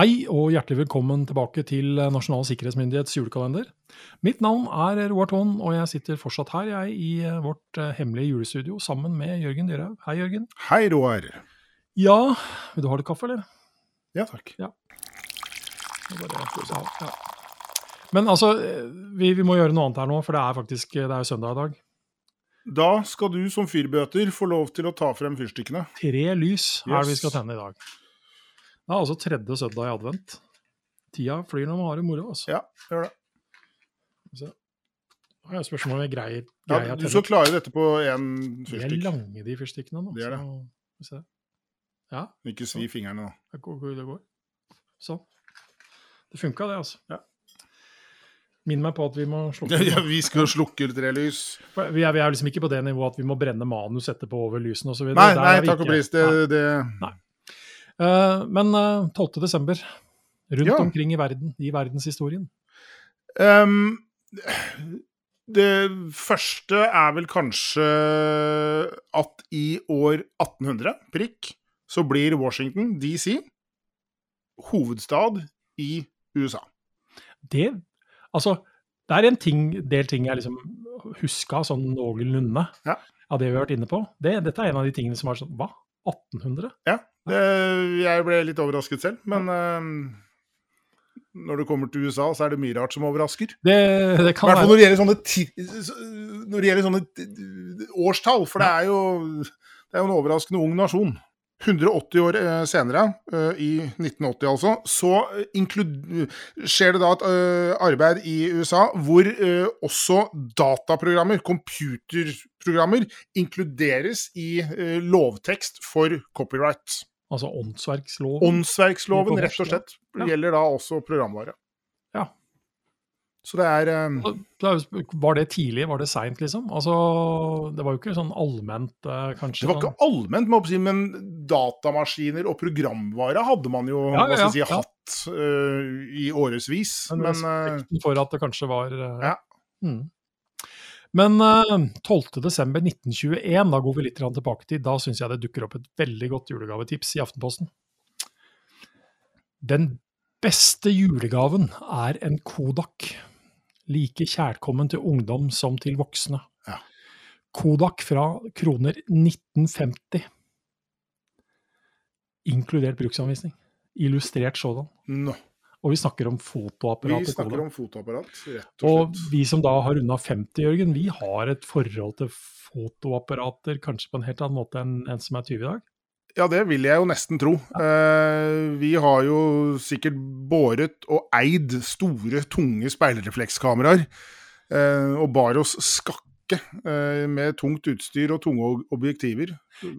Hei og hjertelig velkommen tilbake til Nasjonal sikkerhetsmyndighets julekalender. Mitt navn er Roar Thon, og jeg sitter fortsatt her jeg, i vårt eh, hemmelige julestudio sammen med Jørgen Dyrhaug. Hei, Jørgen. Hei, Roar. Ja, vil du ha litt kaffe, eller? Ja takk. Bare- ja. Men altså, eh, vi, vi må gjøre noe annet her nå, for det er faktisk det er søndag i dag. Da skal du som fyrbøter få lov til å ta frem fyrstikkene. Tre lys er det vi skal tenne i dag. Det er altså tredje søndag i advent. Tida flyr når man har det moro. altså. Ja, gjør det. Så, Det er spørsmål om jeg greier, Ja, greier ja, du skal klare dette på én De er fyrstikk. lange, de fyrstikkene nå. Det er det. Ja, Ikke svi fingrene nå. det går, det går. Sånn. Det funka, det, altså. Ja. Minn meg på at vi må slukke. Ja, vi skal slukke tre lys. Vi er, vi er liksom ikke på det nivået at vi må brenne manus etterpå over lysene osv. Nei, nei, takk og pris. Det, det Eh, men eh, 12. desember, rundt Ja. omkring i verden, i verdenshistorien. Um, Det første er vel kanskje at i år 1800, prikk, så blir Washington DC hovedstad i USA. Det Altså, det er en ting, del ting jeg liksom huska sånn noenlunde Ja. av det vi har vært inne på. Det, dette er en av de tingene som er sånn Hva? 1800? Det, jeg ble litt overrasket selv, men uh, når du kommer til USA, så er det mye rart som overrasker. Det, det I kan hvert fall være når det gjelder sånne, ti, når det gjelder sånne årstall, for det er jo det er jo en overraskende ung nasjon. 180 år eh, senere, eh, i 1980 altså, så eh, skjer det da et arbeid i USA hvor også dataprogrammer, computerprogrammer, inkluderes i lovtekst for copyright. Altså åndsverksloven. Åndsverksloven, rett og slett, gjelder da også programvare. Ja. Så det er Var det tidlig? Var det seint, liksom? Altså, det var jo ikke sånn allment, kanskje. Det var ikke allment, må jeg si, men datamaskiner og programvare hadde man jo Ja, ja, si, hatt uh, i årevis. Men, Men, respekten for at det kanskje var uh, Ja. Mm. Men uh, 12.12.1921, da går vi litt tilbake til, da syns jeg det dukker opp et veldig godt julegavetips i Aftenposten. Den beste julegaven er en Kodak. Like kjærkommen til ungdom som til voksne. Ja. Kodak fra kroner 1950. Inkludert bruksanvisning. Illustrert sådan. No. Og vi snakker om fotoapparat. Vi snakker om fotoapparat, rett og slett. Og vi som da har runda 50, Jørgen, vi har et forhold til fotoapparater kanskje på en helt annen måte enn en som er 20 i dag. Ja, det vil jeg jo nesten tro. Eh, vi har jo sikkert båret og eid store, tunge speilreflekskameraer. eh, og bar oss skakke eh, med tungt utstyr og tunge objektiver.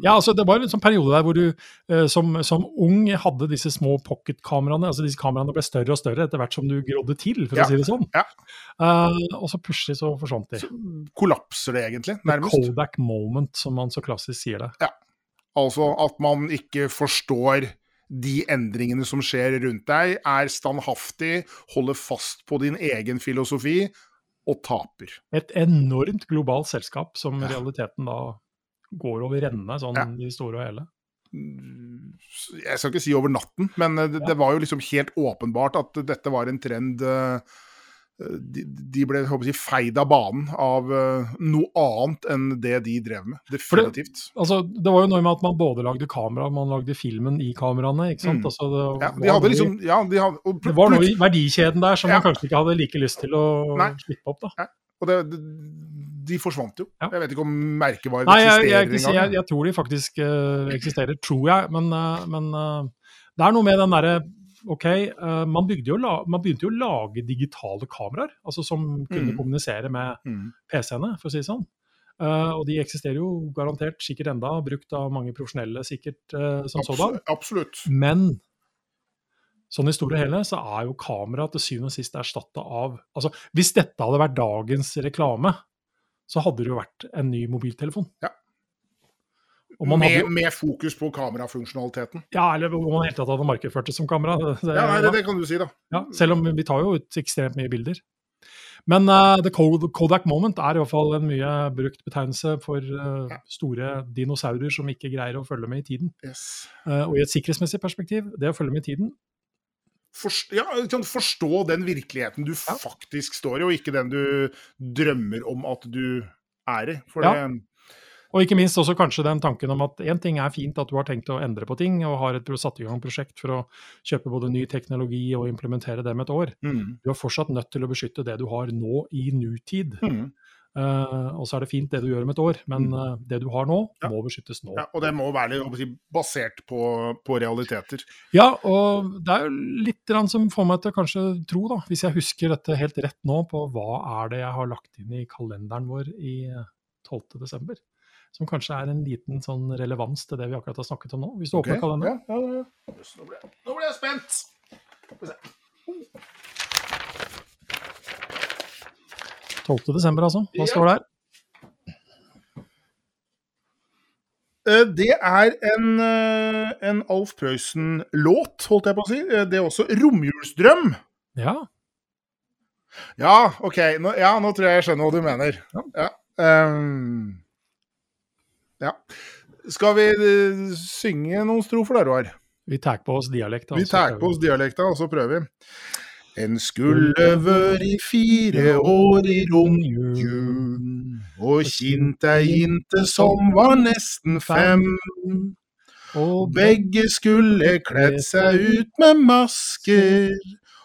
Ja, altså Det var en sånn periode der hvor du eh, som, som ung hadde disse små pocketkameraene. altså Disse kameraene ble større og større etter hvert som du grådde til, for Ja, å si det sånn. ja. Uh, og så plutselig så forsvant de. Kollapser det egentlig, The nærmest. Kodak moment, som man så klassisk sier det. Ja. Altså at man ikke forstår de endringene som skjer rundt deg, er standhaftig, holder fast på din egen filosofi og taper. Et enormt globalt selskap som i Ja. realiteten da går over ende, sånn Ja. i store og hele. Jeg skal ikke si over natten, men det, det, det var jo liksom helt åpenbart at dette var en trend eh, de, de ble jeg, feid av banen av uh, noe annet enn det de drev med. Definitivt. det- Altså, det var jo noe med at man både lagde kamera man lagde filmen i kameraene. ikke sant? Mm. Altså, det, Ja, de hadde liksom ja, de hadde, og det var noe i verdikjeden der som Ja. man kanskje ikke hadde like lyst til å Nei. slippe opp. da. Og det, de forsvant jo. Ja. Jeg vet ikke om merkevarer eksisterer engang. jeg, jeg, jeg, tror de faktisk uh, eksisterer, tror jeg. Men, uh, men det er noe med den derre OK, uh, man, jo man begynte jo å lage digitale kameraer, altså som kunne Mm. kommunisere med Mm. PC-ene, for å si det sånn. Uh, og de eksisterer jo garantert sikkert enda, brukt av mange profesjonelle sikkert uh, som sådan. Absolutt. absolutt. Men sånn i store hele så er jo kamera til syvende og sist erstatta av Altså, hvis dette hadde vært dagens reklame, så hadde det jo vært en ny mobiltelefon. Ja. Hadde, Med, jo- med fokus på kamerafunksjonaliteten. ja, eller om man i det hele tatt hadde markedsført det som kamera. Det- Ja, nei, det, det kan du si, da. ja, selv om vi tar jo ut ekstremt mye bilder. Men uh, the Kodak moment er i hvert fall en mye brukt betegnelse for uh, store dinosaurer som ikke greier å følge med i tiden. Yes. Uh, og i et sikkerhetsmessig perspektiv, det å følge med i tiden Forst ja, kan forstå den virkeligheten du Ja. faktisk står i, og ikke den du drømmer om at du er i. For Ja. det, Og ikke minst også kanskje den tanken om at én ting er fint at du har tenkt å endre på ting, og har et, satt i gang prosjekt for å kjøpe både ny teknologi og implementere det med et år. mm, Du er fortsatt nødt til å beskytte det du har nå i nutid. mm. Uh, og så er det fint det du gjør om et år, men uh, det du har nå, Ja. må beskyttes nå. Ja, og det må være basert på, på realiteter. Ja, og det er jo litt som får meg til å kanskje tro, da, hvis jeg husker dette helt rett nå, på hva er det jeg har lagt inn i kalenderen vår i eh, 12. desember. Som kanskje er en liten sånn relevans til det vi akkurat har snakket om nå. Hvis du okay. åpner kalenderen. Ja, ja, ja. Nå, ble jeg, nå ble jeg spent! Skal vi se. 12. desember, altså. Hva står der? Eh, Det er en, eh, en Alf Prøysen-låt, holdt jeg på å si. Eh, Det er også 'Romjulsdrøm'. Ja. Ja, OK. Nå, ja, nå tror jeg jeg skjønner hva du mener. Ja. ehm, ja. Skal vi eh, synge noen strofer der, Roar? Vi tar på oss dialekta. Vi tar på oss dialekta, og så prøver vi. En skulle vært i fire år i romjul, og kjent ei jinte som var nesten fem. Og Begge skulle kledd seg ut med masker,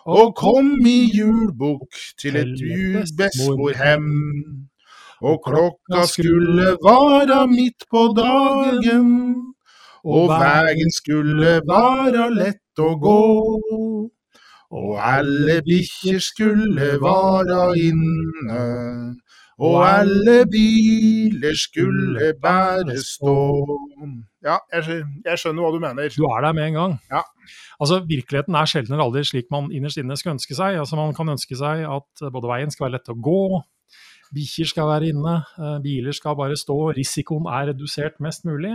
og kom i julbukk til et bestemorhem. Og klokka skulle vara midt på dagen, og vegen skulle vara lett å gå. Og alle bikkjer skulle vara inne, og alle biler skulle bare stå. Ja, jeg, jeg skjønner hva du mener. Du er der med en gang. Ja. Altså, Virkeligheten er sjelden eller aldri slik man innerst inne skulle ønske seg. Altså, Man kan ønske seg at både veien skal være lett å gå, bikkjer skal være inne, eh, biler skal bare stå, risikoen er redusert mest mulig.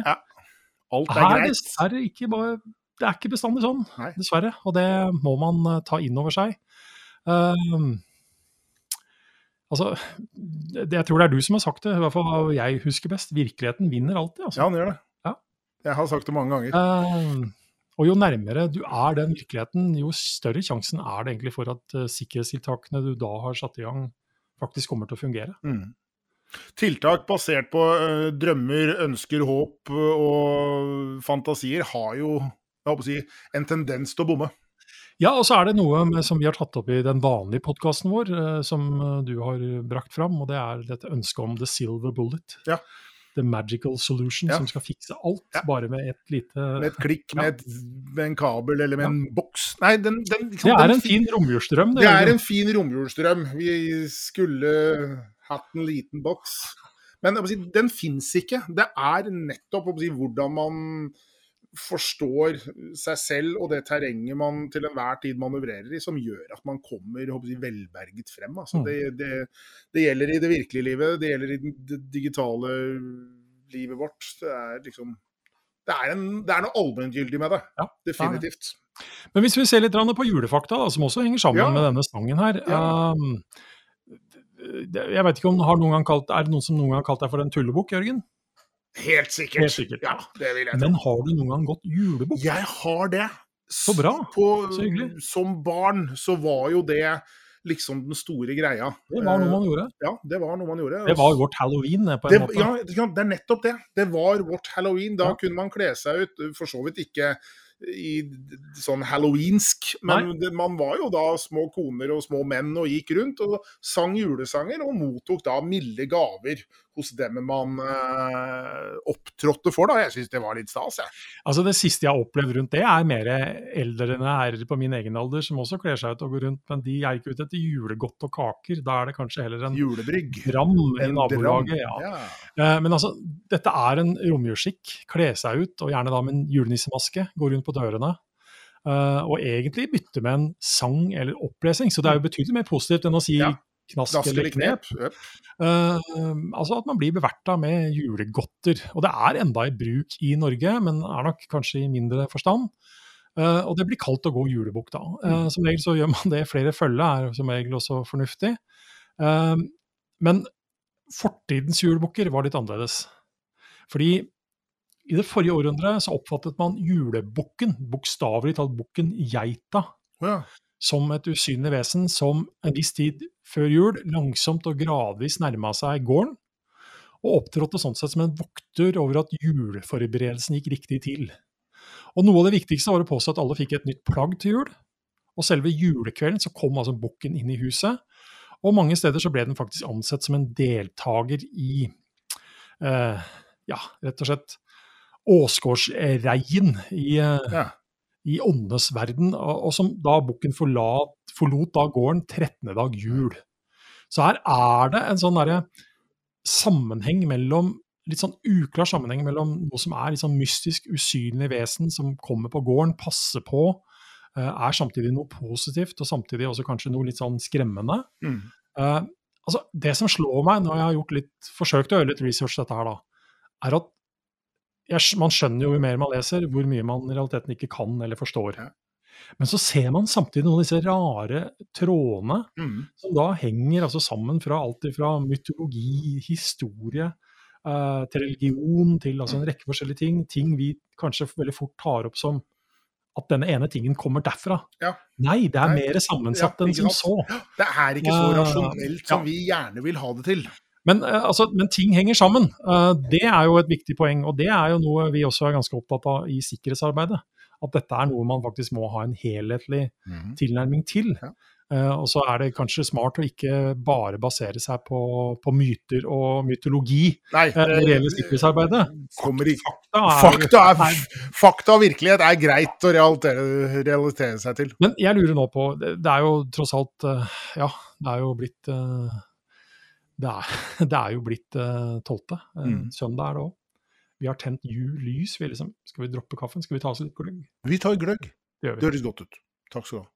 Alt er Her greit. dessverre ikke bare Det er ikke bestandig sånn, Nei. dessverre. Og det må man eh, ta inn over seg. Ehm, altså, det, jeg tror det er du som har sagt det, i hvert fall jeg husker best. Virkeligheten vinner alltid. altså. Ja, han gjør det. Ja. Jeg har sagt det mange ganger. Eh, og jo nærmere du er den virkeligheten, jo større sjansen er det egentlig for at uh, sikkerhetstiltakene du da har satt i gang, faktisk kommer til å fungere. Mm. Tiltak basert på eh, drømmer, ønsker, håp eh, og fantasier har jo si, en tendens til å bomme. Ja, og så er det noe med, som vi har tatt opp i den vanlige podkasten vår, eh, som du har brakt fram, og det er dette ønsket om the silver bullet. Ja. The magical solution Ja. som skal fikse alt, Ja. bare med et lite Med et klikk, med, et, med en kabel eller med en boks. Nei, den, den, ikke Det er den en fin romjulsdrøm. Det er en fin romjulsdrøm. Vi skulle hatt en liten boks. Men si, den fins ikke. Det er nettopp si, hvordan man forstår seg selv og det terrenget man til enhver tid manøvrerer i, som gjør at man kommer jeg velberget frem. Altså, Mm. det, det, det gjelder i det virkelige livet, det gjelder i det digitale livet vårt. Det er liksom Det er, en, det er noe allmenngyldig med det. Ja, Definitivt. Men hvis vi ser litt på julefakta, da, som også henger sammen Ja. med denne sangen her Ja. um, Jeg vet ikke om har noen gang kalt, Er det noen som noen gang har kalt deg for en tullebukk, Jørgen? Helt sikkert. Helt sikkert, Ja, ja. det vil jeg tro. Men har du noen gang gått julebukk? Jeg har det. Så bra. På, Så hyggelig. Som barn så var jo det liksom den store greia. Det var noe man gjorde. Ja, det var noe man gjorde. Det var vårt halloween, det, på en det, måte. ja, det er nettopp det. Det var vårt halloween. Da Ja. kunne man kle seg ut, for så vidt ikke i sånn halloweensk, men det, man var jo da små koner og små menn og gikk rundt og sang julesanger og mottok da milde gaver hos dem man eh, opptrådte for. da. Jeg syns det var litt stas, jeg. Altså Det siste jeg har opplevd rundt det, er mer eldre herrer på min egen alder som også kler seg ut og går rundt, men de er ikke ute etter julegodt og kaker. Da er det kanskje heller en Julebrygg. dram i En nabolaget. Ja. Ja. Eh, Men altså, dette er en romjulsskikk. Kle seg ut, og gjerne da med en julenissemaske. Gå rundt på dørene. Uh, og egentlig bytte med en sang eller opplesing. Så det er jo betydelig mer positivt enn å si Ja. Knask, Knask eller knep. knep. Jep. Eh, altså at man blir beverta med julegodter. Og det er enda i bruk i Norge, men er nok kanskje i mindre forstand. Uh, og det blir kaldt å gå julebukk da. Uh, som regel så gjør man det. Flere følge er som regel også fornuftig. Men fortidens julebukker var litt annerledes. Fordi i det forrige århundret så oppfattet man julebukken, bokstavelig talt bukken geita, ja. Som et usynlig vesen som en viss tid før jul langsomt og gradvis nærma seg gården, og opptrådte sånn sett som en vokter over at juleforberedelsen gikk riktig til. Og noe av det viktigste var å påstå at alle fikk et nytt plagg til jul. Og selve julekvelden så kom altså bukken inn i huset, og mange steder så ble den faktisk ansett som en deltaker i eh, ja, rett og slett åsgårdsreien i, eh, ja. I åndenes verden, og, som da bukken forlot, forlot da gården 13. dag jul. Så her er det en sånn derre sammenheng mellom litt sånn uklar sammenheng mellom noe som er litt sånn mystisk, usynlig vesen som kommer på gården, passer på, eh, er samtidig noe positivt, og samtidig også kanskje noe litt sånn skremmende. Mm. Uh, altså, det som slår meg når jeg har gjort litt, forsøkt å gjøre litt research dette her, da, er at man skjønner jo jo mer man leser, hvor mye man i realiteten ikke kan eller forstår. Men så ser man samtidig noen av disse rare trådene Mm. som da henger altså sammen fra alt fra mytologi, historie, eh, til religion, til altså en rekke forskjellige ting. Ting vi kanskje veldig fort tar opp som at denne ene tingen kommer derfra. Ja. Nei, det er Nei. mer sammensatt Ja, enn som så. Det er ikke så Ja. rasjonelt som Ja. vi gjerne vil ha det til. Men, eh, altså, men ting henger sammen. Eh, det er jo et viktig poeng, og det er jo noe vi også er ganske opptatt av i sikkerhetsarbeidet. At dette er noe man faktisk må ha en helhetlig tilnærming til. Ja. Eh, og så er det kanskje smart å ikke bare basere seg på, på myter og mytologi Nei, det gjelder sikkerhetsarbeidet. Fakta Fakta, er, fakta og virkelighet er greit å realitere, realitere seg til. Men jeg lurer nå på Det er jo tross alt Ja, det er jo blitt Det er, det er jo blitt eh, tolvte. Uh, Mm. Søndag er det òg. Vi har tent jul, lys. Vi liksom, skal vi droppe kaffen? Skal vi ta oss litt gløgg? Vi tar gløgg. Det. Det høres godt ut. Takk skal du ha.